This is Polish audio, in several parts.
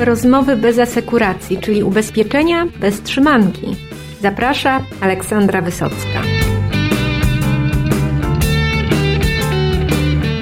Rozmowy bez asekuracji, czyli ubezpieczenia bez trzymanki. Zaprasza Aleksandra Wysocka.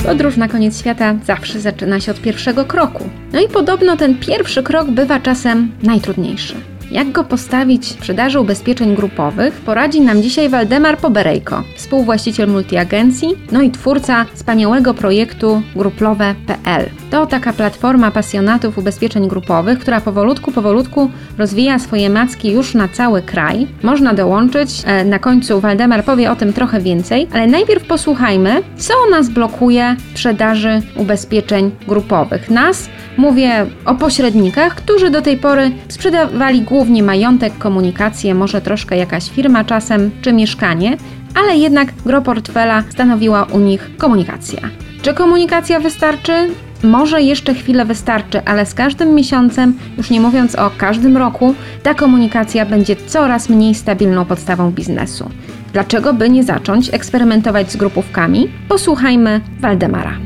Podróż na koniec świata zawsze zaczyna się od pierwszego kroku. No i podobno ten pierwszy krok bywa czasem najtrudniejszy. Jak go postawić w sprzedaży ubezpieczeń grupowych, poradzi nam dzisiaj Waldemar Poberejko, współwłaściciel multiagencji, no i twórca wspaniałego projektu gruplowe.pl. To taka platforma pasjonatów ubezpieczeń grupowych, która powolutku, powolutku rozwija swoje macki już na cały kraj. Można dołączyć, e, na końcu Waldemar powie o tym trochę więcej, ale najpierw posłuchajmy, co nas blokuje w sprzedaży ubezpieczeń grupowych. Nas, mówię o pośrednikach, którzy do tej pory sprzedawali głównie majątek, komunikację, może troszkę jakaś firma czasem, czy mieszkanie, ale jednak gro portfela stanowiła u nich komunikacja. Czy komunikacja wystarczy? Może jeszcze chwilę wystarczy, ale z każdym miesiącem, już nie mówiąc o każdym roku, ta komunikacja będzie coraz mniej stabilną podstawą biznesu. Dlaczego by nie zacząć eksperymentować z grupówkami? Posłuchajmy Waldemara.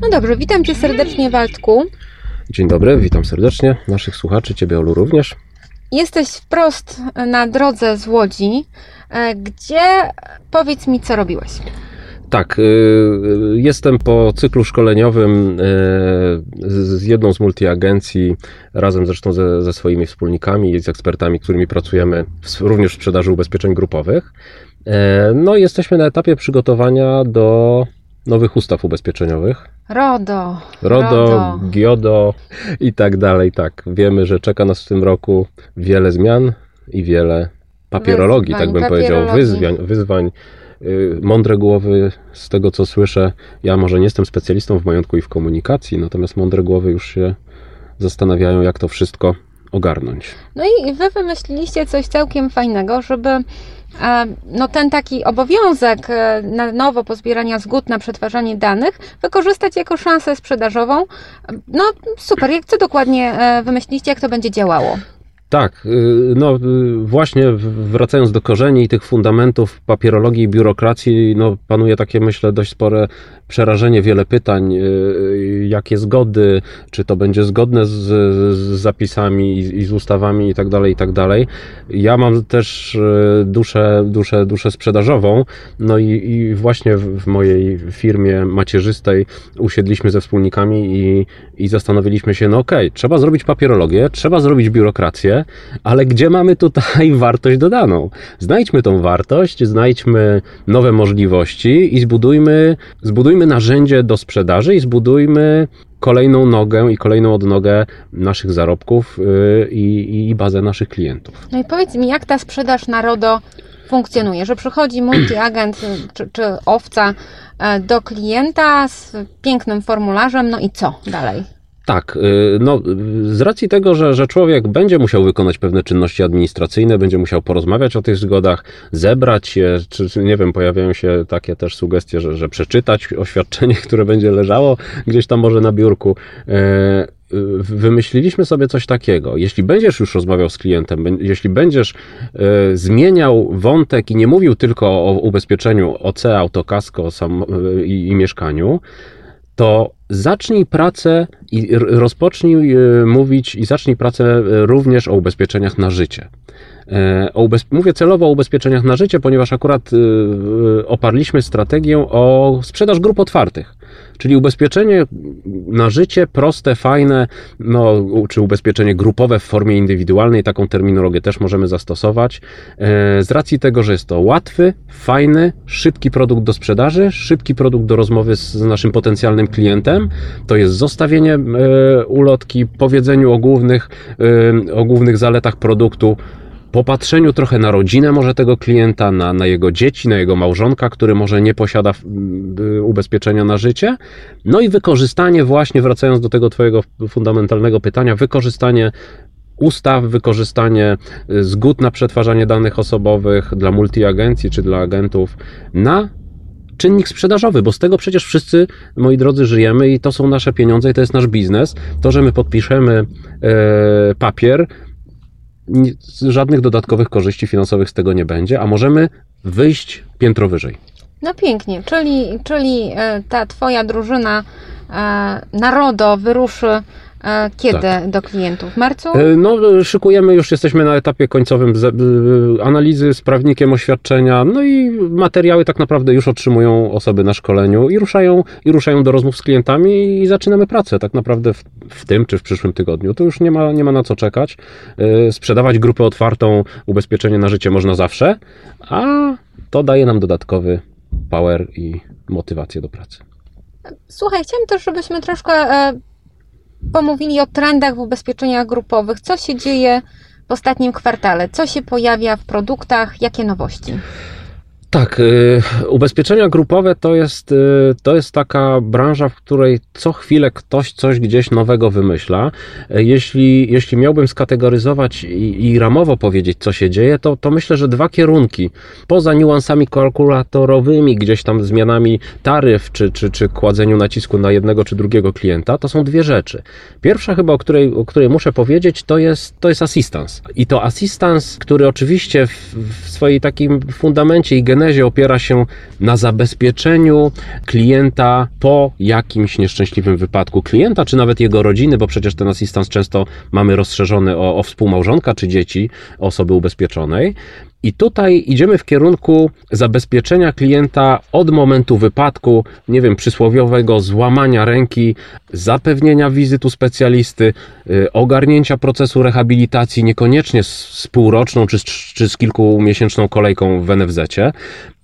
No dobrze, witam Cię serdecznie, Waldku. Dzień dobry, witam serdecznie naszych słuchaczy, Ciebie Olu również. Jesteś wprost na drodze z Łodzi, e, gdzie powiedz mi, co robiłeś. Tak, y, y, jestem po cyklu szkoleniowym y, z jedną z multiagencji, razem zresztą ze, ze swoimi wspólnikami i z ekspertami, którymi pracujemy również w sprzedaży ubezpieczeń grupowych. No i jesteśmy na etapie przygotowania do nowych ustaw ubezpieczeniowych. RODO. RODO, RODO, GIODO i tak dalej. Tak, wiemy, że czeka nas w tym roku wiele zmian i wiele papierologii, wyzwań, tak bym powiedział, wyzwań, wyzwań mądre głowy, z tego co słyszę, ja może nie jestem specjalistą w majątku i w komunikacji, natomiast mądre głowy już się zastanawiają, jak to wszystko ogarnąć. No i wy wymyśliliście coś całkiem fajnego, żeby e, no ten taki obowiązek e, na nowo pozbierania zgód na przetwarzanie danych wykorzystać jako szansę sprzedażową. No super, jak co dokładnie e, wymyśliliście, jak to będzie działało? Tak, y, no y, właśnie wracając do korzeni i tych fundamentów papierologii i biurokracji, no panuje takie myślę dość spore przerażenie, wiele pytań, y, jakie zgody, czy to będzie zgodne z, z zapisami i, z ustawami i tak dalej, i tak dalej. Ja mam też duszę, duszę, duszę sprzedażową, no i, i właśnie w mojej firmie macierzystej usiedliśmy ze wspólnikami i, i zastanowiliśmy się, no okej, okay, trzeba zrobić papierologię, trzeba zrobić biurokrację, ale gdzie mamy tutaj wartość dodaną? Znajdźmy tą wartość, znajdźmy nowe możliwości i zbudujmy, zbudujmy narzędzie do sprzedaży i zbudujmy kolejną nogę i kolejną odnogę naszych zarobków y, i, i bazę naszych klientów. No i powiedz mi, jak ta sprzedaż narodo funkcjonuje, że przychodzi multiagent czy, czy owca e, do klienta z pięknym formularzem, no i co dalej? Tak, y, no z racji tego, że, że człowiek będzie musiał wykonać pewne czynności administracyjne, będzie musiał porozmawiać o tych zgodach, zebrać je, czy, nie wiem, pojawiają się takie też sugestie, że, że przeczytać oświadczenie, które będzie leżało gdzieś tam może na biurku. E, wymyśliliśmy sobie coś takiego. Jeśli będziesz już rozmawiał z klientem, jeśli będziesz e, zmieniał wątek i nie mówił tylko o ubezpieczeniu OC, autokasko sam, e, i, i mieszkaniu, to zacznij pracę i rozpocznij e, mówić i zacznij pracę e, również o ubezpieczeniach na życie. E, o mówię celowo o ubezpieczeniach na życie, ponieważ akurat oparliśmy strategię o sprzedaż grup otwartych. Czyli ubezpieczenie na życie, proste, fajne, no, czy ubezpieczenie grupowe w formie indywidualnej, taką terminologię też możemy zastosować. E, z racji tego, że jest to łatwy, fajny, szybki produkt do sprzedaży, szybki produkt do rozmowy z naszym potencjalnym klientem, to jest zostawienie e, ulotki, powiedzeniu o głównych, e, o głównych zaletach produktu popatrzeniu trochę na rodzinę może tego klienta, na, na jego dzieci, na jego małżonka, który może nie posiada y, ubezpieczenia na życie. No i wykorzystanie właśnie, wracając do tego Twojego fundamentalnego pytania, wykorzystanie ustaw, wykorzystanie y, zgód na przetwarzanie danych osobowych dla multiagencji czy dla agentów na czynnik sprzedażowy, bo z tego przecież wszyscy, moi drodzy, żyjemy i to są nasze pieniądze i to jest nasz biznes. To, że my podpiszemy e, papier, żadnych dodatkowych korzyści finansowych z tego nie będzie, a możemy wyjść piętro wyżej. No pięknie, czyli, czyli e, ta Twoja drużyna e, narodo wyruszy Kiedy Tak. do klientów? W marcu? E, No, szykujemy, już jesteśmy na etapie końcowym analizy z prawnikiem oświadczenia, no i materiały tak naprawdę już otrzymują osoby na szkoleniu i ruszają, i ruszają do rozmów z klientami i zaczynamy pracę tak naprawdę w, w tym czy w przyszłym tygodniu. To już nie ma, nie ma na co czekać. E, Sprzedawać grupę otwartą, ubezpieczenie na życie można zawsze, a to daje nam dodatkowy power i motywację do pracy. Słuchaj, chciałam też, żebyśmy troszkę e, pomówili o trendach w ubezpieczeniach grupowych. Co się dzieje w ostatnim kwartale? Co się pojawia w produktach? Jakie nowości? Tak, y, ubezpieczenia grupowe to jest, y, to jest taka branża, w której co chwilę ktoś coś gdzieś nowego wymyśla. Y, Jeśli, jeśli miałbym skategoryzować i, i ramowo powiedzieć, co się dzieje, to, to myślę, że dwa kierunki. Poza niuansami kalkulatorowymi, gdzieś tam zmianami taryf, czy, czy, czy kładzeniu nacisku na jednego czy drugiego klienta, to są dwie rzeczy. Pierwsza chyba, o której, o której muszę powiedzieć, to jest, to jest assistance. I to assistance, który oczywiście w, w swojej takim fundamencie i genezie opiera się na zabezpieczeniu klienta po jakimś nieszczęśliwym wypadku klienta, czy nawet jego rodziny, bo przecież ten assistance często mamy rozszerzony o, o współmałżonka czy dzieci osoby ubezpieczonej. I tutaj idziemy w kierunku zabezpieczenia klienta od momentu wypadku, nie wiem, przysłowiowego złamania ręki, zapewnienia wizytu specjalisty, y, ogarnięcia procesu rehabilitacji, niekoniecznie z, półroczną czy z, czy z kilkumiesięczną kolejką w NFZ-cie,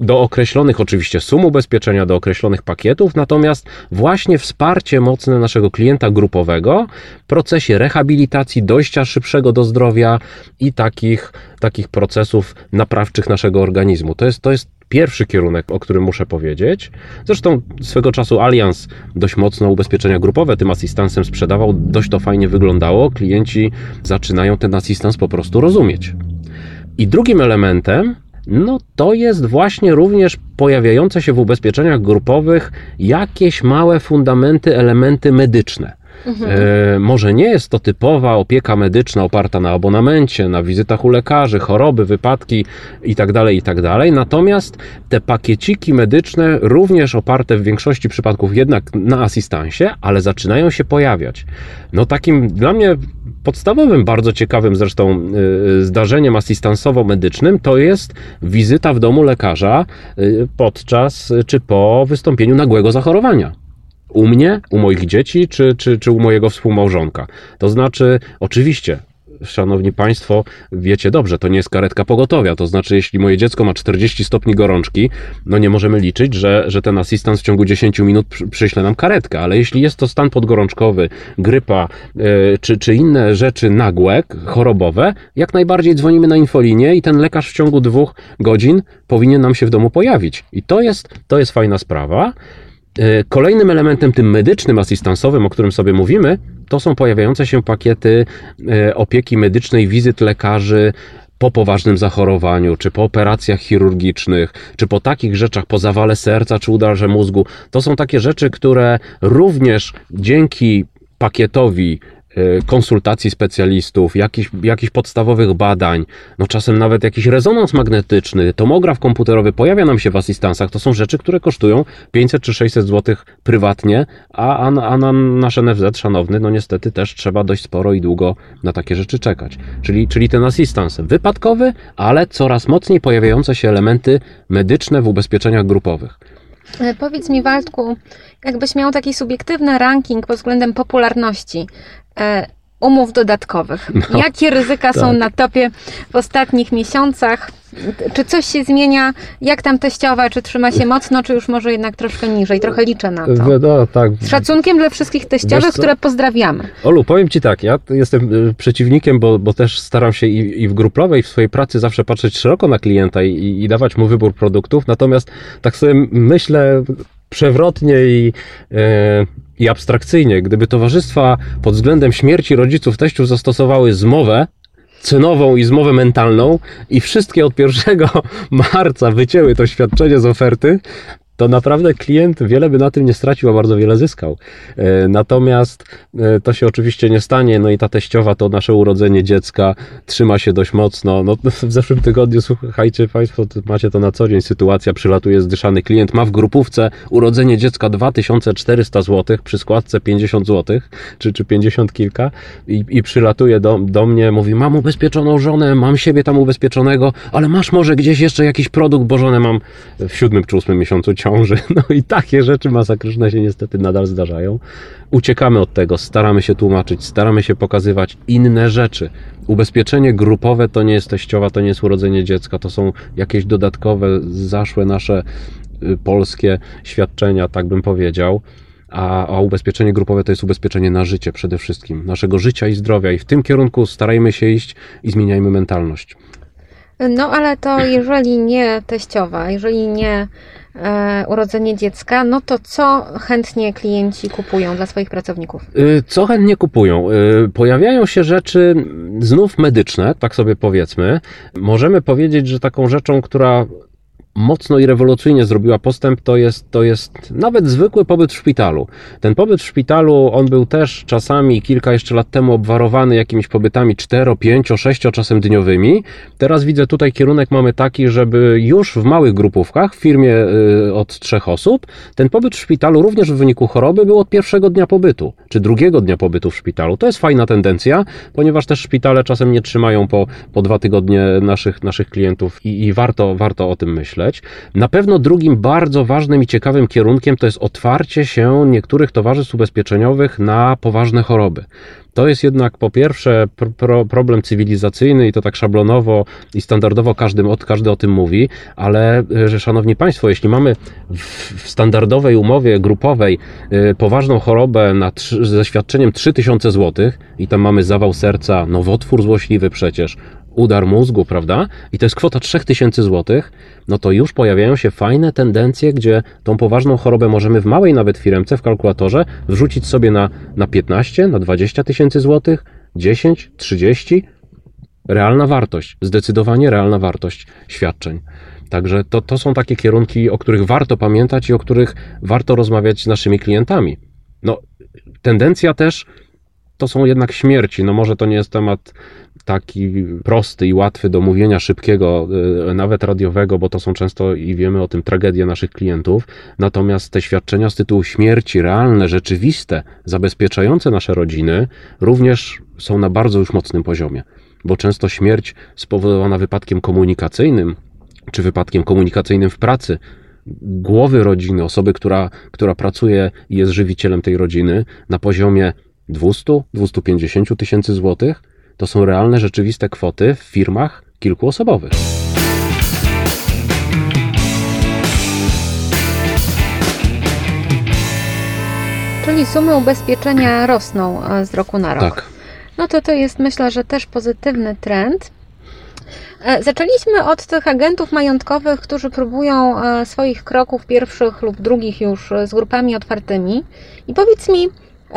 do określonych oczywiście sum ubezpieczenia, do określonych pakietów, natomiast właśnie wsparcie mocne naszego klienta grupowego w procesie rehabilitacji, dojścia szybszego do zdrowia i takich, takich procesów naprawczych naszego organizmu. To jest, to jest pierwszy kierunek, o którym muszę powiedzieć. Zresztą swego czasu Allianz dość mocno ubezpieczenia grupowe tym asystansem sprzedawał, dość to fajnie wyglądało. Klienci zaczynają ten asystans po prostu rozumieć. I drugim elementem, no to jest właśnie również pojawiające się w ubezpieczeniach grupowych jakieś małe fundamenty, elementy medyczne. E, może nie jest to typowa opieka medyczna oparta na abonamencie, na wizytach u lekarzy, choroby, wypadki itd., itd. Natomiast te pakieciki medyczne, również oparte w większości przypadków jednak na asystansie, ale zaczynają się pojawiać. No takim dla mnie podstawowym, bardzo ciekawym zresztą y, zdarzeniem asystansowo-medycznym to jest wizyta w domu lekarza y, podczas czy po wystąpieniu nagłego zachorowania. U mnie, u moich dzieci, czy, czy, czy u mojego współmałżonka. To znaczy, oczywiście, szanowni państwo, wiecie dobrze, to nie jest karetka pogotowia. To znaczy, jeśli moje dziecko ma 40 stopni gorączki, no nie możemy liczyć, że, że ten asystent w ciągu 10 minut przy- przyśle nam karetkę. Ale jeśli jest to stan podgorączkowy, grypa, yy, czy, czy inne rzeczy nagłe, chorobowe, jak najbardziej dzwonimy na infolinię i ten lekarz w ciągu dwóch godzin powinien nam się w domu pojawić. I to jest, to jest fajna sprawa. E, Kolejnym elementem tym medycznym, asystansowym, o którym sobie mówimy, to są pojawiające się pakiety e, opieki medycznej, wizyt lekarzy po poważnym zachorowaniu, czy po operacjach chirurgicznych, czy po takich rzeczach, po zawale serca, czy udarze mózgu. To są takie rzeczy, które również dzięki pakietowi konsultacji specjalistów, jakichś, jakichś podstawowych badań, no czasem nawet jakiś rezonans magnetyczny, tomograf komputerowy pojawia nam się w asystansach. To są rzeczy, które kosztują 500 czy 600 zł prywatnie, a, a, a na nasz NFZ, szanowny, no niestety też trzeba dość sporo i długo na takie rzeczy czekać. Czyli, czyli ten asystans wypadkowy, ale coraz mocniej pojawiające się elementy medyczne w ubezpieczeniach grupowych. E, Powiedz mi, Waldku, jakbyś miał taki subiektywny ranking pod względem popularności umów dodatkowych. No, Jakie ryzyka są tak. na topie w ostatnich miesiącach? Czy coś się zmienia? Jak tam teściowa? Czy trzyma się mocno, czy już może jednak troszkę niżej? Trochę liczę na to. No, tak. Z szacunkiem dla wszystkich teściowych, które pozdrawiamy. Olu, powiem Ci tak, ja jestem y, przeciwnikiem, bo, bo też staram się i, i w grupowej, w swojej pracy zawsze patrzeć szeroko na klienta i, i dawać mu wybór produktów, natomiast tak sobie myślę przewrotnie i, e, i abstrakcyjnie, gdyby towarzystwa pod względem śmierci rodziców teściów zastosowały zmowę, cenową i zmowę mentalną i wszystkie od 1 marca wycięły to świadczenie z oferty, to naprawdę klient wiele by na tym nie stracił, a bardzo wiele zyskał. E, natomiast e, to się oczywiście nie stanie, no i ta teściowa to nasze urodzenie dziecka trzyma się dość mocno. No, w zeszłym tygodniu, słuchajcie Państwo, macie to na co dzień, sytuacja, przylatuje zdyszany klient, ma w grupówce urodzenie dziecka 2400 zł, przy składce 50 zł, czy, czy 50 kilka i, i przylatuje do, do mnie, mówi, mam ubezpieczoną żonę, mam siebie tam ubezpieczonego, ale masz może gdzieś jeszcze jakiś produkt, bo żonę mam w siódmym czy ósmym miesiącu No i takie rzeczy masakryczne się niestety nadal zdarzają. Uciekamy od tego, staramy się tłumaczyć, staramy się pokazywać inne rzeczy. Ubezpieczenie grupowe to nie jest teściowa, to nie jest urodzenie dziecka, to są jakieś dodatkowe, zaszłe nasze y, polskie świadczenia, tak bym powiedział. A, a, ubezpieczenie grupowe to jest ubezpieczenie na życie przede wszystkim, naszego życia i zdrowia. I w tym kierunku starajmy się iść i zmieniajmy mentalność. No ale to jeżeli nie teściowa, jeżeli nie urodzenie dziecka, no to co chętnie klienci kupują dla swoich pracowników? Y, co chętnie kupują? Y, pojawiają się rzeczy znów medyczne, tak sobie powiedzmy. Możemy powiedzieć, że taką rzeczą, która mocno i rewolucyjnie zrobiła postęp, to jest, to jest nawet zwykły pobyt w szpitalu. Ten pobyt w szpitalu, on był też czasami kilka jeszcze lat temu obwarowany jakimiś pobytami 4, 5, 6 czasem dniowymi. Teraz widzę tutaj kierunek mamy taki, żeby już w małych grupówkach, w firmie y, od trzech osób, ten pobyt w szpitalu również w wyniku choroby był od pierwszego dnia pobytu, czy drugiego dnia pobytu w szpitalu. To jest fajna tendencja, ponieważ też szpitale czasem nie trzymają po, po dwa tygodnie naszych, naszych klientów i, i warto, warto o tym myśleć myśleć. Na pewno drugim bardzo ważnym i ciekawym kierunkiem to jest otwarcie się niektórych towarzystw ubezpieczeniowych na poważne choroby. To jest jednak po pierwsze pro, problem cywilizacyjny i to tak szablonowo i standardowo każdy, każdy o tym mówi, ale że szanowni Państwo, jeśli mamy w, standardowej umowie grupowej y, poważną chorobę na, ze świadczeniem 3000 zł i tam mamy zawał serca, nowotwór złośliwy przecież, udar mózgu, prawda? I to jest kwota 3000 zł, no to już pojawiają się fajne tendencje, gdzie tą poważną chorobę możemy w małej nawet firmce w kalkulatorze wrzucić sobie na, na 15, na 20 tysięcy złotych, 10, 30. Realna wartość, zdecydowanie realna wartość świadczeń. Także to, to są takie kierunki, o których warto pamiętać i o których warto rozmawiać z naszymi klientami. No, tendencja też to są jednak śmierci. No może to nie jest temat taki prosty i łatwy do mówienia szybkiego, e, nawet radiowego, bo to są często i wiemy o tym tragedie naszych klientów. Natomiast te świadczenia z tytułu śmierci, realne, rzeczywiste, zabezpieczające nasze rodziny, również są na bardzo już mocnym poziomie, bo często śmierć spowodowana wypadkiem komunikacyjnym, czy wypadkiem komunikacyjnym w pracy, głowy rodziny, osoby, która, która pracuje i jest żywicielem tej rodziny, na poziomie 200-250 tysięcy złotych, to są realne, rzeczywiste kwoty w firmach kilkuosobowych. Czyli sumy ubezpieczenia rosną e, z roku na rok. Tak. No to to jest myślę, że też pozytywny trend. E, zaczęliśmy od tych agentów majątkowych, którzy próbują e, swoich kroków pierwszych lub drugich już z grupami otwartymi. I powiedz mi,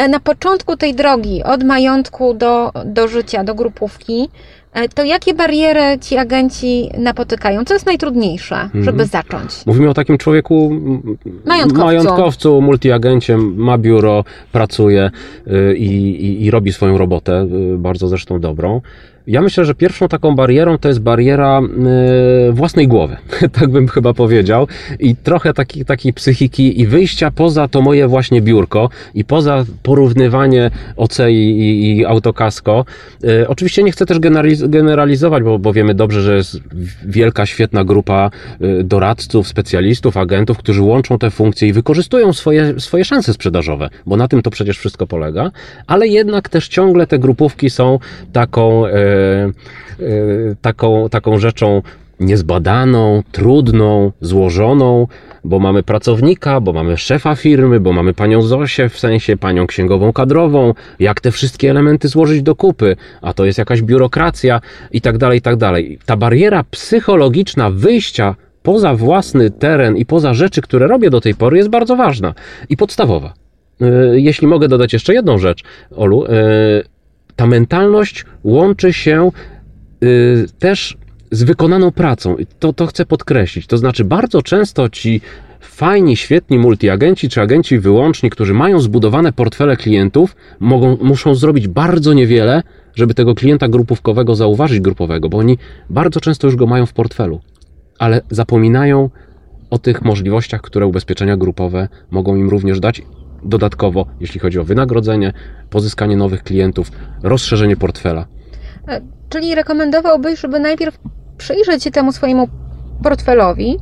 na początku tej drogi, od majątku do, do życia, do grupówki, e, to jakie bariery ci agenci napotykają? Co jest najtrudniejsze, mhm. żeby zacząć? Mówimy o takim człowieku, majątkowcu, majątkowcu multiagencie, ma biuro, pracuje y, i, i, i robi swoją robotę, y, bardzo zresztą dobrą. Ja myślę, że pierwszą taką barierą to jest bariera e, własnej głowy, tak bym chyba powiedział, i trochę takiej taki psychiki i wyjścia poza to moje właśnie biurko i poza porównywanie OC i, i, i autokasko. E, oczywiście nie chcę też generalizować, bo, bo wiemy dobrze, że jest wielka, świetna grupa e, doradców, specjalistów, agentów, którzy łączą te funkcje i wykorzystują swoje, swoje szanse sprzedażowe, bo na tym to przecież wszystko polega, ale jednak też ciągle te grupówki są taką e, taką, taką rzeczą niezbadaną, trudną, złożoną, bo mamy pracownika, bo mamy szefa firmy, bo mamy panią Zosię, w sensie panią księgową kadrową, jak te wszystkie elementy złożyć do kupy, a to jest jakaś biurokracja i tak dalej, i tak dalej. Ta bariera psychologiczna wyjścia poza własny teren i poza rzeczy, które robię do tej pory jest bardzo ważna i podstawowa. E, jeśli mogę dodać jeszcze jedną rzecz, Olu, ta mentalność łączy się y, też z wykonaną pracą. To, to chcę podkreślić. To znaczy, bardzo często ci fajni, świetni multiagenci czy agenci wyłączni, którzy mają zbudowane portfele klientów, mogą, muszą zrobić bardzo niewiele, żeby tego klienta grupówkowego zauważyć grupowego, bo oni bardzo często już go mają w portfelu, ale zapominają o tych możliwościach, które ubezpieczenia grupowe mogą im również dać. Dodatkowo, jeśli chodzi o wynagrodzenie, pozyskanie nowych klientów, rozszerzenie portfela. E, czyli rekomendowałbyś, żeby najpierw przyjrzeć się temu swojemu portfelowi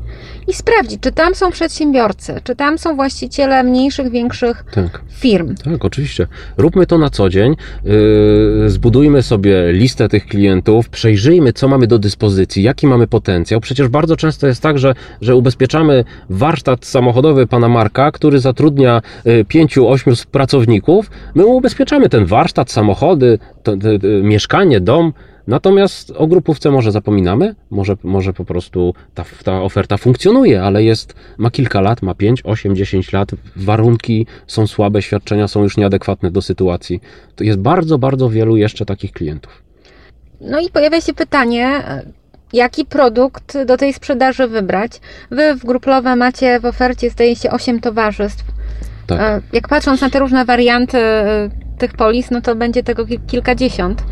i sprawdzić, czy tam są przedsiębiorcy, czy tam są właściciele mniejszych, większych Tak. firm. Tak, oczywiście. Róbmy to na co dzień. Yy, zbudujmy sobie listę tych klientów, przejrzyjmy, co mamy do dyspozycji, jaki mamy potencjał. Przecież bardzo często jest tak, że, że ubezpieczamy warsztat samochodowy pana Marka, który zatrudnia yy, pięciu, ośmiu pracowników. My ubezpieczamy ten warsztat, samochody, to, to, to, mieszkanie, dom. Natomiast o grupówce może zapominamy, może, może po prostu ta, ta oferta funkcjonuje, ale jest, ma kilka lat, ma 5, 8, 10 lat, warunki są słabe, świadczenia są już nieadekwatne do sytuacji. To jest bardzo, bardzo wielu jeszcze takich klientów. No i pojawia się pytanie, jaki produkt do tej sprzedaży wybrać. Wy w Gruplowe macie w ofercie, zdaje się, 8 towarzystw. Tak. E, Jak patrząc na te różne warianty e, tych polis, no to będzie tego kil- kilkadziesiąt.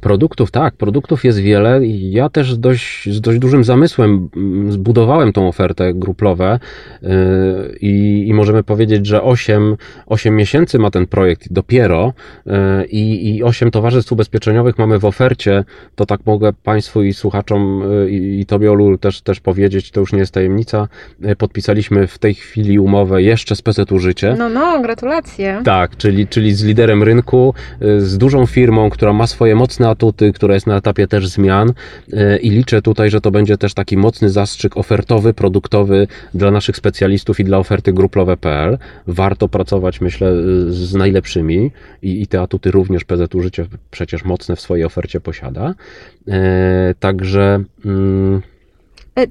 Produktów, tak, produktów jest wiele. Ja też z dość, z dość dużym zamysłem mm, zbudowałem tą ofertę gruplowe yy, i, i możemy powiedzieć, że 8, 8 miesięcy ma ten projekt dopiero yy, i, i 8 towarzystw ubezpieczeniowych mamy w ofercie. To tak mogę Państwu i słuchaczom yy, i, i Tobie, Olu, też, też powiedzieć, to już nie jest tajemnica. Podpisaliśmy w tej chwili umowę jeszcze z PZU Życie. No, no, gratulacje. Tak, czyli, czyli z liderem rynku, y, z dużą firmą, która ma swoje mocne atuty, która jest na etapie też zmian y, i liczę tutaj, że to będzie też taki mocny zastrzyk ofertowy, produktowy dla naszych specjalistów i dla oferty gruplowe.pl. Warto pracować, myślę, y, z najlepszymi i, i te atuty również PZU Życie przecież mocne w swojej ofercie posiada. E, Także... mm, E,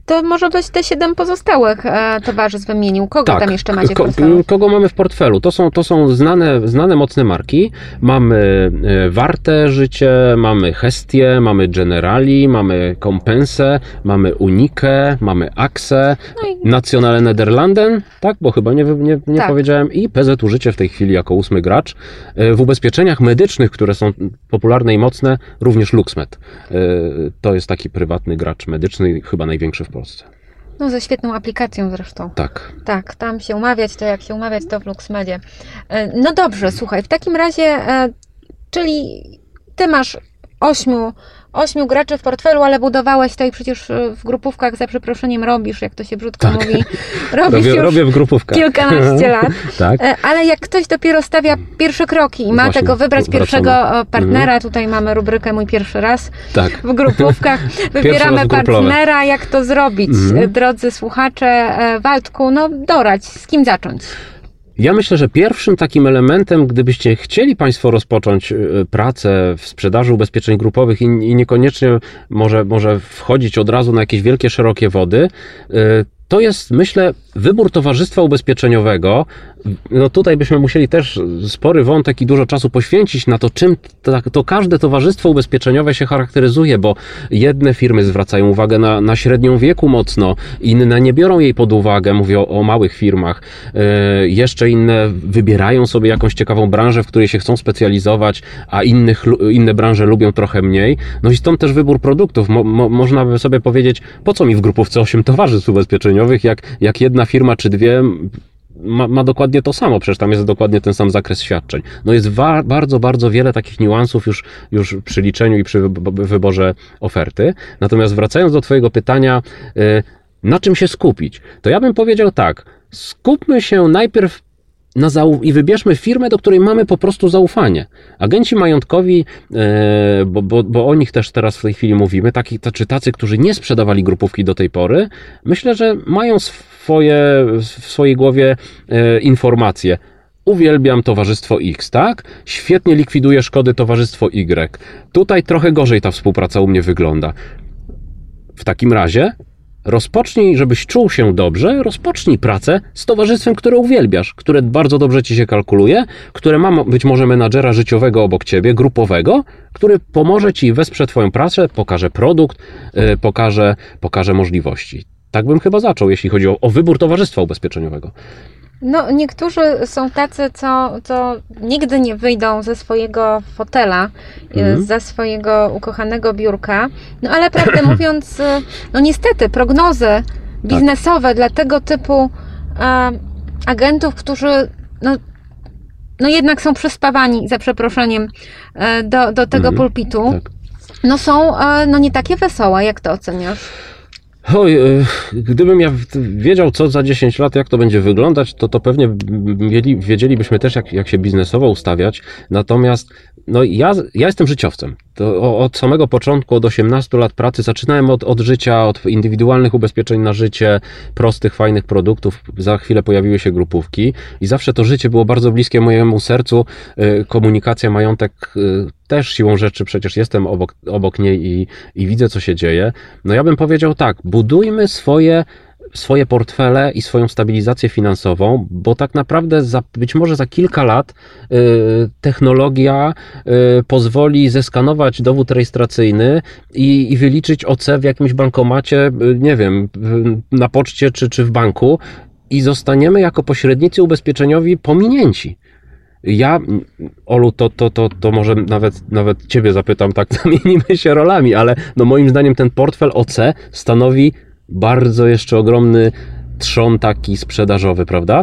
To może być te 7 pozostałych e, towarzystw wymienił. Kogo tam jeszcze macie w Tak. portfelu? Kogo mamy w portfelu? To są, to są znane, znane mocne marki. Mamy e, Warte Życie, mamy Hestie, mamy Generali, mamy Compensę, mamy Unikę, mamy Axe, No i Nationale Nederlanden, tak? Bo chyba nie, nie, nie Tak. powiedziałem. I PZU Życie w tej chwili jako ósmy gracz. E, W ubezpieczeniach medycznych, które są popularne i mocne, również LuxMed. E, To jest taki prywatny gracz medyczny, chyba największy w Polsce. no, ze świetną aplikacją zresztą. Tak. Tak, tam się umawiać, to jak się umawiać, to w LuxMedzie. E, No dobrze, słuchaj, w takim razie, e, czyli ty masz ośmiu, ośmiu graczy w portfelu, ale budowałeś to i przecież e, w grupówkach za przeproszeniem robisz, jak to się brzydko Tak. mówi, robisz Robię, już robię w grupówkach. kilkanaście lat. Tak. E, Ale jak ktoś dopiero stawia pierwsze kroki i ma Właśnie, tego wybrać wracamy. pierwszego e, partnera, tutaj mamy rubrykę Mój pierwszy raz Tak. w grupówkach, wybieramy partnera, jak to zrobić? Mhm. E, Drodzy słuchacze, Waldku, no dorać, z kim zacząć? Ja myślę, że pierwszym takim elementem, gdybyście chcieli Państwo rozpocząć y, pracę w sprzedaży ubezpieczeń grupowych i, niekoniecznie może, może wchodzić od razu na jakieś wielkie, szerokie wody, y, to jest, myślę, wybór towarzystwa ubezpieczeniowego. No tutaj byśmy musieli też spory wątek i dużo czasu poświęcić na to, czym to, to każde towarzystwo ubezpieczeniowe się charakteryzuje, bo jedne firmy zwracają uwagę na, na średnią wieku mocno, inne nie biorą jej pod uwagę, mówię o, o małych firmach. E, jeszcze inne wybierają sobie jakąś ciekawą branżę, w której się chcą specjalizować, a innych, inne branże lubią trochę mniej. No i stąd też wybór produktów. Mo, mo, można by sobie powiedzieć, po co mi w grupówce 8 towarzystw ubezpieczeniowych, jak, jak jedna firma czy dwie ma, ma dokładnie to samo, przecież tam jest dokładnie ten sam zakres świadczeń. No jest wa- bardzo, bardzo wiele takich niuansów już, już przy liczeniu i przy wybo- wyborze oferty. Natomiast wracając do Twojego pytania, y, na czym się skupić? To ja bym powiedział tak, skupmy się najpierw na zau- i wybierzmy firmę, do której mamy po prostu zaufanie. Agenci majątkowi, e, bo, bo, bo o nich też teraz w tej chwili mówimy, taki, czy tacy, którzy nie sprzedawali grupówki do tej pory, myślę, że mają swoje, w swojej głowie e, informacje. Uwielbiam towarzystwo X, tak? Świetnie likwiduje szkody towarzystwo Y. Tutaj trochę gorzej ta współpraca u mnie wygląda. W takim razie rozpocznij, żebyś czuł się dobrze, rozpocznij pracę z towarzystwem, które uwielbiasz, które bardzo dobrze ci się kalkuluje, które ma być może menadżera życiowego obok ciebie, grupowego, który pomoże ci, wesprze twoją pracę, pokaże produkt, yy, pokaże, pokaże możliwości. Tak bym chyba zaczął, jeśli chodzi o, o wybór towarzystwa ubezpieczeniowego. No, niektórzy są tacy, co, co nigdy nie wyjdą ze swojego fotela, Mhm. ze swojego ukochanego biurka. No, ale prawdę mówiąc, e, no niestety, prognozy Tak. biznesowe dla tego typu e, agentów, którzy no, no jednak są przyspawani, za przeproszeniem, do, do tego Mhm. pulpitu, Tak. no są no nie takie wesołe. Jak to oceniasz? Oj, e, gdybym ja wiedział, co za 10 lat, jak to będzie wyglądać, to, to pewnie wiedzielibyśmy też, jak, jak się biznesowo ustawiać. Natomiast no, ja, ja jestem życiowcem. Od samego początku, od 18 lat pracy, zaczynałem od, od życia, od indywidualnych ubezpieczeń na życie, prostych, fajnych produktów. Za chwilę pojawiły się grupówki i zawsze to życie było bardzo bliskie mojemu sercu. E, Komunikacja, majątek e, też siłą rzeczy, przecież jestem obok, obok niej i, i widzę, co się dzieje. No ja bym powiedział tak, budujmy swoje, swoje portfele i swoją stabilizację finansową, bo tak naprawdę za, być może za kilka lat y, technologia y, pozwoli zeskanować dowód rejestracyjny i, i wyliczyć OC w jakimś bankomacie, y, nie wiem, na poczcie czy, czy w banku i zostaniemy jako pośrednicy ubezpieczeniowi pominięci. Ja, Olu, to, to, to, to może nawet, nawet Ciebie zapytam, tak zamienimy się rolami, ale no moim zdaniem ten portfel OC stanowi bardzo jeszcze ogromny trzon taki sprzedażowy, prawda?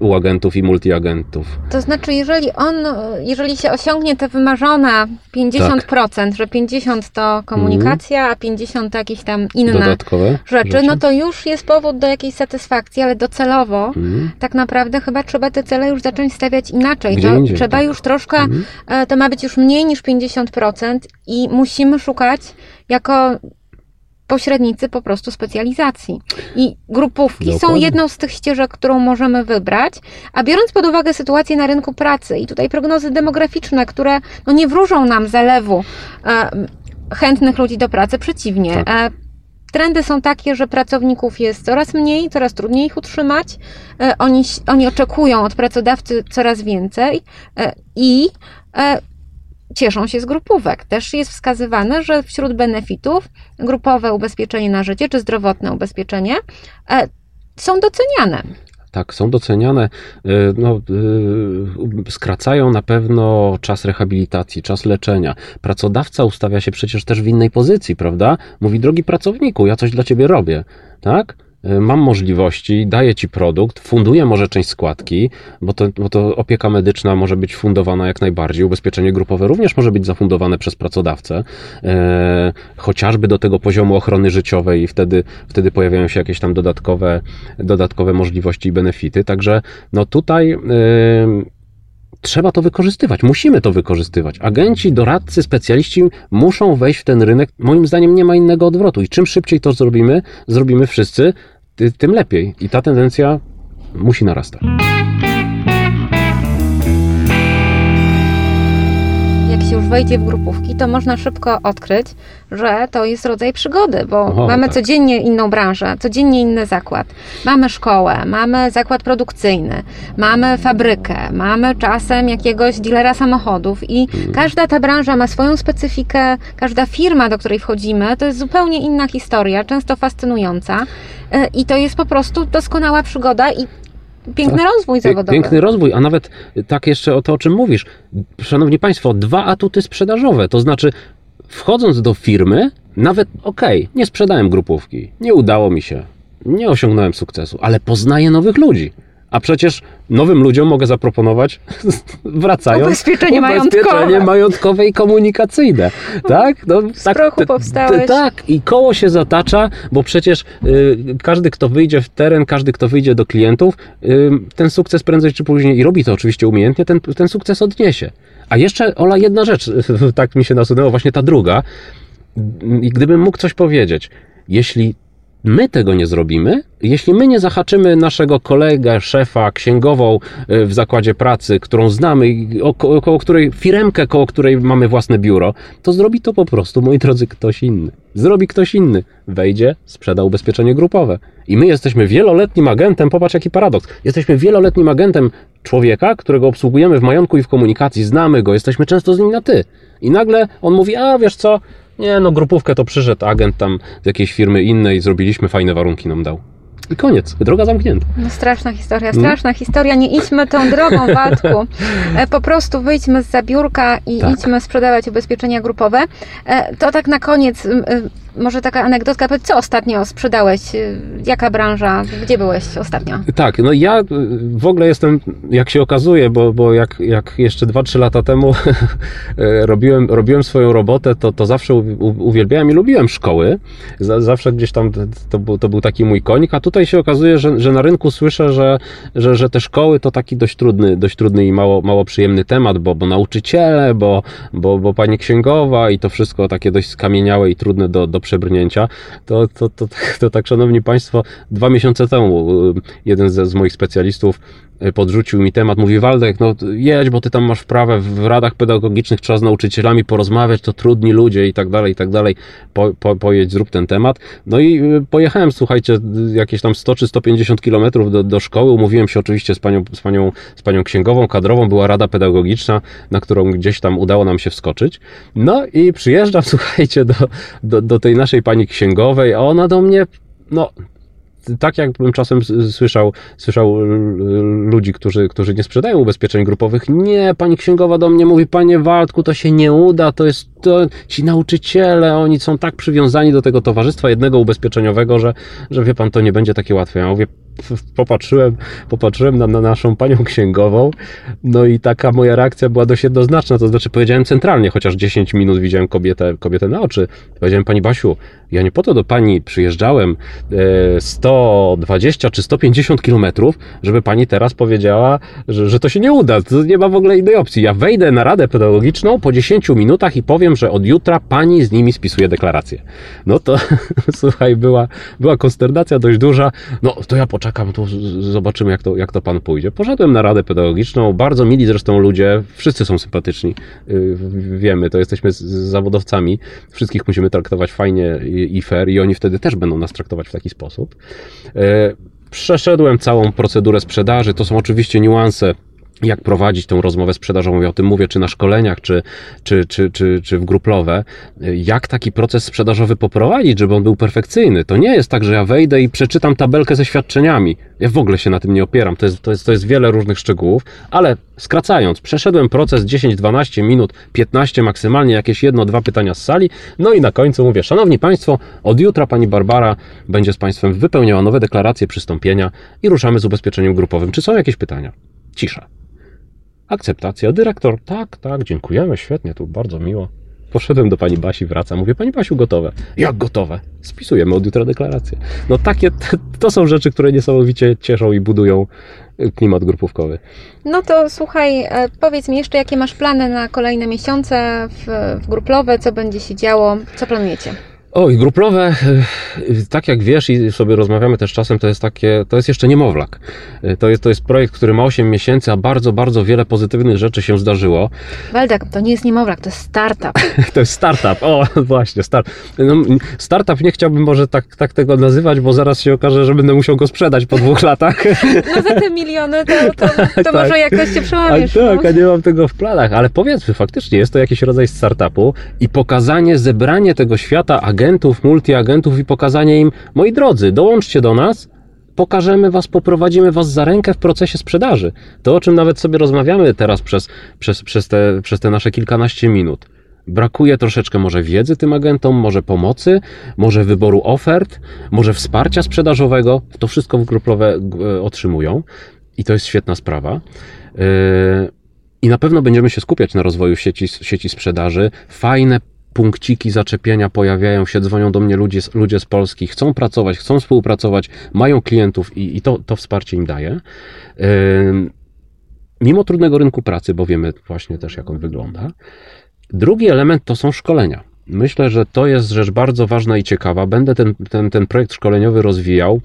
U agentów i multiagentów. To znaczy, jeżeli on, jeżeli się osiągnie te wymarzone 50%, że 50 to komunikacja, a 50 to jakieś tam inne Dodatkowe rzeczy, no to już jest powód do jakiejś satysfakcji, ale docelowo Mhm. tak naprawdę chyba trzeba te cele już zacząć stawiać inaczej. Gdzie To indziej, trzeba tak. już troszkę, e, to ma być już mniej niż 50% i musimy szukać jako pośrednicy po prostu specjalizacji. I grupówki są Dokładnie. jedną z tych ścieżek, którą możemy wybrać, a biorąc pod uwagę sytuację na rynku pracy i tutaj prognozy demograficzne, które no, nie wróżą nam zalewu e, chętnych ludzi do pracy, przeciwnie. Tak. E, Trendy są takie, że pracowników jest coraz mniej, coraz trudniej ich utrzymać. E, Oni, oni oczekują od pracodawcy coraz więcej e, i e, cieszą się z grupówek. Też jest wskazywane, że wśród benefitów grupowe ubezpieczenie na życie czy zdrowotne ubezpieczenie e, są doceniane. Tak, są doceniane, y, no, y, skracają na pewno czas rehabilitacji, czas leczenia. Pracodawca ustawia się przecież też w innej pozycji, prawda? Mówi, drogi pracowniku, ja coś dla ciebie robię, tak? Y, Mam możliwości, daję ci produkt, funduję może część składki, bo to, bo to opieka medyczna może być fundowana jak najbardziej, ubezpieczenie grupowe również może być zafundowane przez pracodawcę, e, chociażby do tego poziomu ochrony życiowej i wtedy, wtedy pojawiają się jakieś tam dodatkowe, dodatkowe możliwości i benefity. Także no tutaj e, trzeba to wykorzystywać, musimy to wykorzystywać. Agenci, doradcy, specjaliści muszą wejść w ten rynek. Moim zdaniem nie ma innego odwrotu i czym szybciej to zrobimy, zrobimy wszyscy, ty- tym lepiej. I ta tendencja musi narastać. Jak się już wejdzie w grupówki, to można szybko odkryć, że to jest rodzaj przygody, bo mamy tak. codziennie inną branżę, codziennie inny zakład. Mamy szkołę, mamy zakład produkcyjny, mamy fabrykę, mamy czasem jakiegoś dealera samochodów i Mm. każda ta branża ma swoją specyfikę, każda firma, do której wchodzimy, to jest zupełnie inna historia, często fascynująca E, i to jest po prostu doskonała przygoda i piękny rozwój Pie- zawodowy. Piękny rozwój, a nawet tak jeszcze o to, o czym mówisz. Szanowni Państwo, dwa atuty sprzedażowe, to znaczy wchodząc do firmy, nawet okej, nie sprzedałem grupówki, nie udało mi się, nie osiągnąłem sukcesu, ale poznaję nowych ludzi. A przecież nowym ludziom mogę zaproponować, wracając, Ubezpieczenie ubezpieczenie majątkowe. majątkowe i komunikacyjne. Tak? No, tak prochu powstałeś. Tak, i koło się zatacza, bo przecież y, każdy, kto wyjdzie w teren, każdy, kto wyjdzie do klientów, y, ten sukces prędzej czy później, i robi to oczywiście umiejętnie, ten, ten sukces odniesie. A jeszcze, Ola, jedna rzecz, tak mi się nasunęło, właśnie ta druga. Gdybym mógł coś powiedzieć, jeśli my tego nie zrobimy, jeśli my nie zahaczymy naszego kolegę, szefa, księgową y, w zakładzie pracy, którą znamy, oko- około której, firemkę, koło której mamy własne biuro, to zrobi to po prostu, moi drodzy, ktoś inny. Zrobi ktoś inny. Wejdzie, sprzeda ubezpieczenie grupowe. I my jesteśmy wieloletnim agentem, popatrz jaki paradoks. Jesteśmy wieloletnim agentem człowieka, którego obsługujemy w majątku i w komunikacji, znamy go, jesteśmy często z nim na ty. I nagle on mówi, a wiesz co, Nie, no grupówkę to przyszedł agent tam z jakiejś firmy innej, zrobiliśmy, fajne warunki nam dał. I koniec, droga zamknięta. No straszna historia, straszna historia. Nie idźmy tą drogą, Waldku. E, Po prostu wyjdźmy z zabiórka i Tak. idźmy sprzedawać ubezpieczenia grupowe. E, To tak na koniec, e, może taka anegdotka. Co ostatnio sprzedałeś? Jaka branża? Gdzie byłeś ostatnio? Tak, no ja y, w ogóle jestem, jak się okazuje, bo, bo jak, jak jeszcze 2-3 lata temu e, robiłem, robiłem swoją robotę, to, to zawsze uwielbiałem i lubiłem szkoły. Za- Zawsze gdzieś tam to był, to był taki mój konik, a tutaj się okazuje, że, że na rynku słyszę, że, że, że te szkoły to taki dość trudny, dość trudny i mało, mało przyjemny temat, bo, bo nauczyciele, bo, bo, bo pani księgowa i to wszystko takie dość skamieniałe i trudne do, do przebrnięcia. To, to, to, to tak, szanowni państwo, dwa miesiące temu y, jeden ze, z moich specjalistów podrzucił mi temat, mówi Waldek, no jedź, bo ty tam masz wprawę w radach pedagogicznych, trzeba z nauczycielami porozmawiać, to trudni ludzie i tak dalej, i tak dalej, po, po, pojedź, zrób ten temat. No i y, pojechałem, słuchajcie, y, jakieś tam 100 czy 150 kilometrów do, do szkoły, umówiłem się oczywiście z panią, z, panią, z panią księgową, kadrową, była rada pedagogiczna, na którą gdzieś tam udało nam się wskoczyć. No i przyjeżdżam, słuchajcie, do, do, do tej naszej pani księgowej, a ona do mnie, no, tak jakbym czasem słyszał, słyszał ludzi, którzy, którzy nie sprzedają ubezpieczeń grupowych. Nie, pani księgowa do mnie mówi, panie Waldku, to się nie uda, to jest to, ci nauczyciele, oni są tak przywiązani do tego towarzystwa jednego ubezpieczeniowego, że, że wie pan, to nie będzie takie łatwe. Ja mówię, popatrzyłem, popatrzyłem na, na naszą panią księgową, no i taka moja reakcja była dość jednoznaczna, to znaczy powiedziałem centralnie, chociaż 10 minut widziałem kobietę, kobietę na oczy. Powiedziałem, pani Basiu, ja nie po to do pani przyjeżdżałem e, 120 czy 150 kilometrów, żeby pani teraz powiedziała, że, że to się nie uda. To nie ma w ogóle innej opcji. Ja wejdę na radę pedagogiczną po 10 minutach i powiem, że od jutra pani z nimi spisuje deklarację. No to słuchaj, była, była konsternacja dość duża. No to ja poczekam, z- zobaczymy, jak to, jak to pan pójdzie. Poszedłem na radę pedagogiczną, bardzo mili zresztą ludzie, wszyscy są sympatyczni. Yy, Wiemy, to jesteśmy z- zawodowcami, wszystkich musimy traktować fajnie i fair i oni wtedy też będą nas traktować w taki sposób. E, Przeszedłem całą procedurę sprzedaży. To są oczywiście niuanse. Jak prowadzić tą rozmowę sprzedażową? Ja o tym mówię, czy na szkoleniach, czy, czy, czy, czy, czy w gruplowe. Jak taki proces sprzedażowy poprowadzić, żeby on był perfekcyjny? To nie jest tak, że ja wejdę i przeczytam tabelkę ze świadczeniami. Ja w ogóle się na tym nie opieram. To jest, to jest, to jest wiele różnych szczegółów, ale skracając, przeszedłem proces 10-12 minut, 15 maksymalnie, jakieś jedno, dwa pytania z sali. No i na końcu mówię, Szanowni Państwo, od jutra Pani Barbara będzie z Państwem wypełniała nowe deklaracje przystąpienia i ruszamy z ubezpieczeniem grupowym. Czy są jakieś pytania? Cisza. Akceptacja. Dyrektor, tak, tak, dziękujemy, świetnie, tu bardzo miło. Poszedłem do pani Basi, wracam, mówię, pani Basiu, gotowe. Jak gotowe? Spisujemy od jutra deklarację. No takie, to są rzeczy, które niesamowicie cieszą i budują y, klimat grupówkowy. No to słuchaj, e, powiedz mi jeszcze, jakie masz plany na kolejne miesiące w, w gruplowe, co będzie się działo, co planujecie? Oj, gruplowe, y, tak jak wiesz i sobie rozmawiamy też czasem, to jest takie, to jest jeszcze niemowlak. Y, To jest, to jest projekt, który ma 8 miesięcy, a bardzo, bardzo wiele pozytywnych rzeczy się zdarzyło. Waldek, to nie jest niemowlak, to jest startup. To jest startup. O, właśnie, start. No, startup nie chciałbym może tak, tak tego nazywać, bo zaraz się okaże, że będę musiał go sprzedać po dwóch latach. No za te miliony to, to, to tak. może jakoś się A przełamiesz. tak, no. a nie mam tego w planach, ale powiedzmy, faktycznie jest to jakiś rodzaj startupu i pokazanie, zebranie tego świata agentów, multiagentów i pokazanie im, moi drodzy, dołączcie do nas, pokażemy was, poprowadzimy was za rękę w procesie sprzedaży. To, o czym nawet sobie rozmawiamy teraz przez, przez, przez, te, przez te nasze kilkanaście minut. Brakuje troszeczkę może wiedzy tym agentom, może pomocy, może wyboru ofert, może wsparcia sprzedażowego. To wszystko w gruplowe e, otrzymują i to jest świetna sprawa. Yy, I na pewno będziemy się skupiać na rozwoju sieci, sieci sprzedaży. Fajne punkciki zaczepienia pojawiają się, dzwonią do mnie ludzie, ludzie z Polski, chcą pracować, chcą współpracować, mają klientów i, i to, to wsparcie im daje. Mimo trudnego rynku pracy, bo wiemy właśnie też, jak on wygląda. Drugi element to są szkolenia. Myślę, że to jest rzecz bardzo ważna i ciekawa. Będę ten, ten, ten projekt szkoleniowy rozwijał.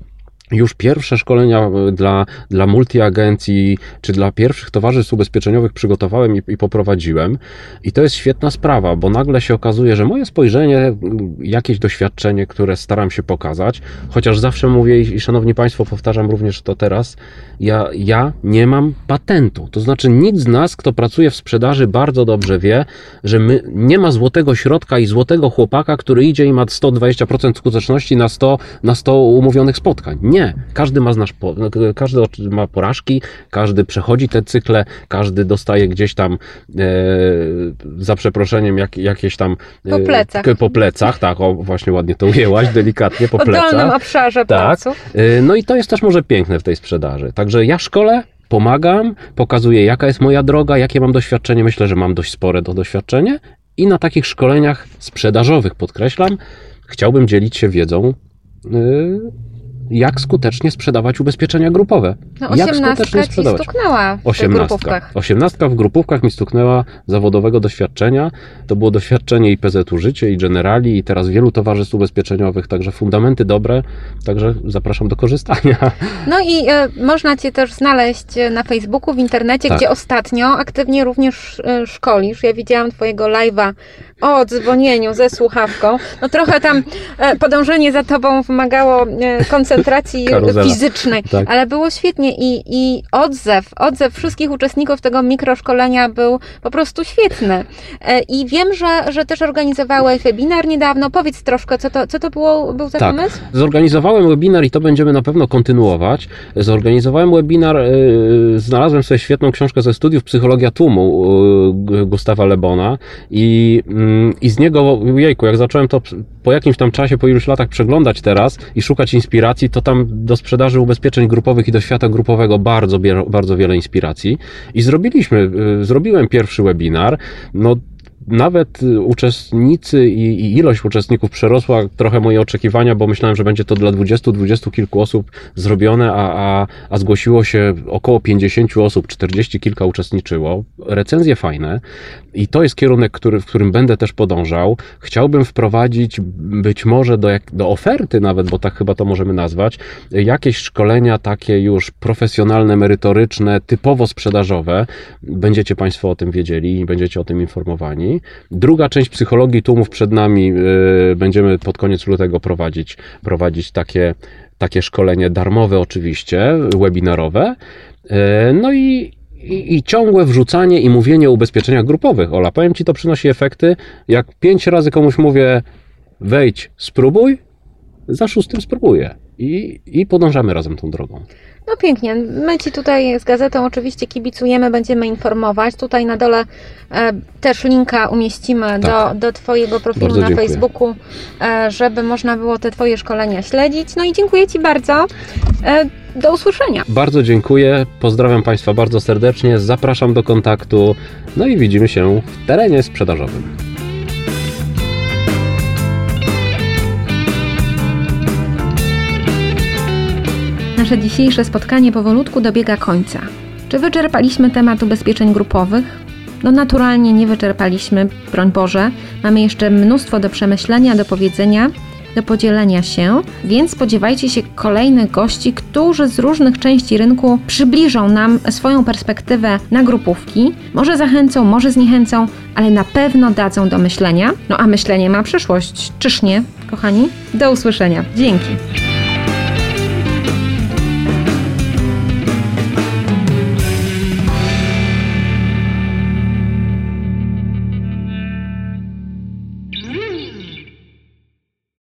Już pierwsze szkolenia e, dla, dla multiagencji czy dla pierwszych towarzystw ubezpieczeniowych przygotowałem i, i, poprowadziłem. I to jest świetna sprawa, bo nagle się okazuje, że moje spojrzenie, jakieś doświadczenie, które staram się pokazać, chociaż zawsze mówię i, szanowni Państwo, powtarzam również to teraz, ja, ja nie mam patentu. To znaczy, nikt z nas, kto pracuje w sprzedaży, bardzo dobrze wie, że my, nie ma złotego środka i złotego chłopaka, który idzie i ma 120% skuteczności na 100, na 100 umówionych spotkań. Nie. Każdy ma, znasz, każdy ma porażki, każdy przechodzi te cykle, każdy dostaje gdzieś tam e, za przeproszeniem jak, jakieś tam e, po plecach. Po plecach, tak, o, właśnie ładnie to ujęłaś, delikatnie po plecach. W dolnym obszarze tak. E, no i to jest też może piękne w tej sprzedaży. Także ja szkole pomagam, pokazuję jaka jest moja droga, jakie mam doświadczenie. Myślę, że mam dość spore to doświadczenie i na takich szkoleniach sprzedażowych, podkreślam, chciałbym dzielić się wiedzą y, jak skutecznie sprzedawać ubezpieczenia grupowe. No, jak skutecznie sprzedawać? Ci stuknęła w osiemnastka. grupówkach. Osiemnastka w grupówkach mi stuknęła zawodowego doświadczenia. To było doświadczenie i PZU Życie, i Generali, i teraz wielu towarzystw ubezpieczeniowych, także fundamenty dobre, także zapraszam do korzystania. No i e, można Cię też znaleźć e, na Facebooku, w internecie, tak. gdzie ostatnio aktywnie również e, szkolisz. Ja widziałam Twojego live'a o dzwonieniu ze słuchawką. No trochę tam e, podążenie za Tobą wymagało koncentracji koncentracji Karuzela. fizycznej, tak. ale było świetnie i, i odzew, odzew wszystkich uczestników tego mikroszkolenia był po prostu świetny. E, I wiem, że, że też organizowałeś webinar niedawno. Powiedz troszkę, co to, co to było, był za tak. pomysł? Zorganizowałem webinar i to będziemy na pewno kontynuować. Zorganizowałem webinar, yy, znalazłem sobie świetną książkę ze studiów Psychologia tłumu yy, Gustawa Lebona i, yy, i z niego, jejku, jak zacząłem to po jakimś tam czasie, po iluś latach przeglądać teraz i szukać inspiracji, to tam do sprzedaży ubezpieczeń grupowych i do świata grupowego bardzo, bardzo wiele inspiracji. I zrobiliśmy, y, zrobiłem pierwszy webinar. No, nawet y, uczestnicy i, i, ilość uczestników przerosła trochę moje oczekiwania, bo myślałem, że będzie to dla 20-20 kilku osób zrobione, a, a, a zgłosiło się około 50 osób, 40 kilka uczestniczyło. Recenzje fajne i to jest kierunek, który, w którym będę też podążał. Chciałbym wprowadzić być może do, jak, do oferty nawet, bo tak chyba to możemy nazwać, jakieś szkolenia takie już profesjonalne, merytoryczne, typowo sprzedażowe. Będziecie Państwo o tym wiedzieli i będziecie o tym informowani. Druga część psychologii tłumów przed nami. Y, będziemy pod koniec lutego prowadzić, prowadzić takie, takie szkolenie darmowe, oczywiście, webinarowe. Y, no i, i, i, ciągłe wrzucanie i mówienie o ubezpieczeniach grupowych. Ola, powiem Ci, to przynosi efekty. Jak pięć razy komuś mówię, wejdź, spróbuj, za szóstym spróbuję. I, I podążamy razem tą drogą. No pięknie. My Ci tutaj z gazetą oczywiście kibicujemy, będziemy informować. Tutaj na dole e, też linka umieścimy tak. do, do Twojego profilu bardzo na dziękuję. Facebooku, e, żeby można było te Twoje szkolenia śledzić. No i dziękuję Ci bardzo. E, do usłyszenia. Bardzo dziękuję. Pozdrawiam Państwa bardzo serdecznie. Zapraszam do kontaktu. No i widzimy się w terenie sprzedażowym. Nasze dzisiejsze spotkanie powolutku dobiega końca. Czy wyczerpaliśmy temat ubezpieczeń grupowych? No naturalnie nie wyczerpaliśmy, broń Boże. Mamy jeszcze mnóstwo do przemyślenia, do powiedzenia, do podzielenia się, więc spodziewajcie się kolejnych gości, którzy z różnych części rynku przybliżą nam swoją perspektywę na grupówki. Może zachęcą, może zniechęcą, ale na pewno dadzą do myślenia. No a myślenie ma przyszłość, czyż nie, kochani? Do usłyszenia. Dzięki.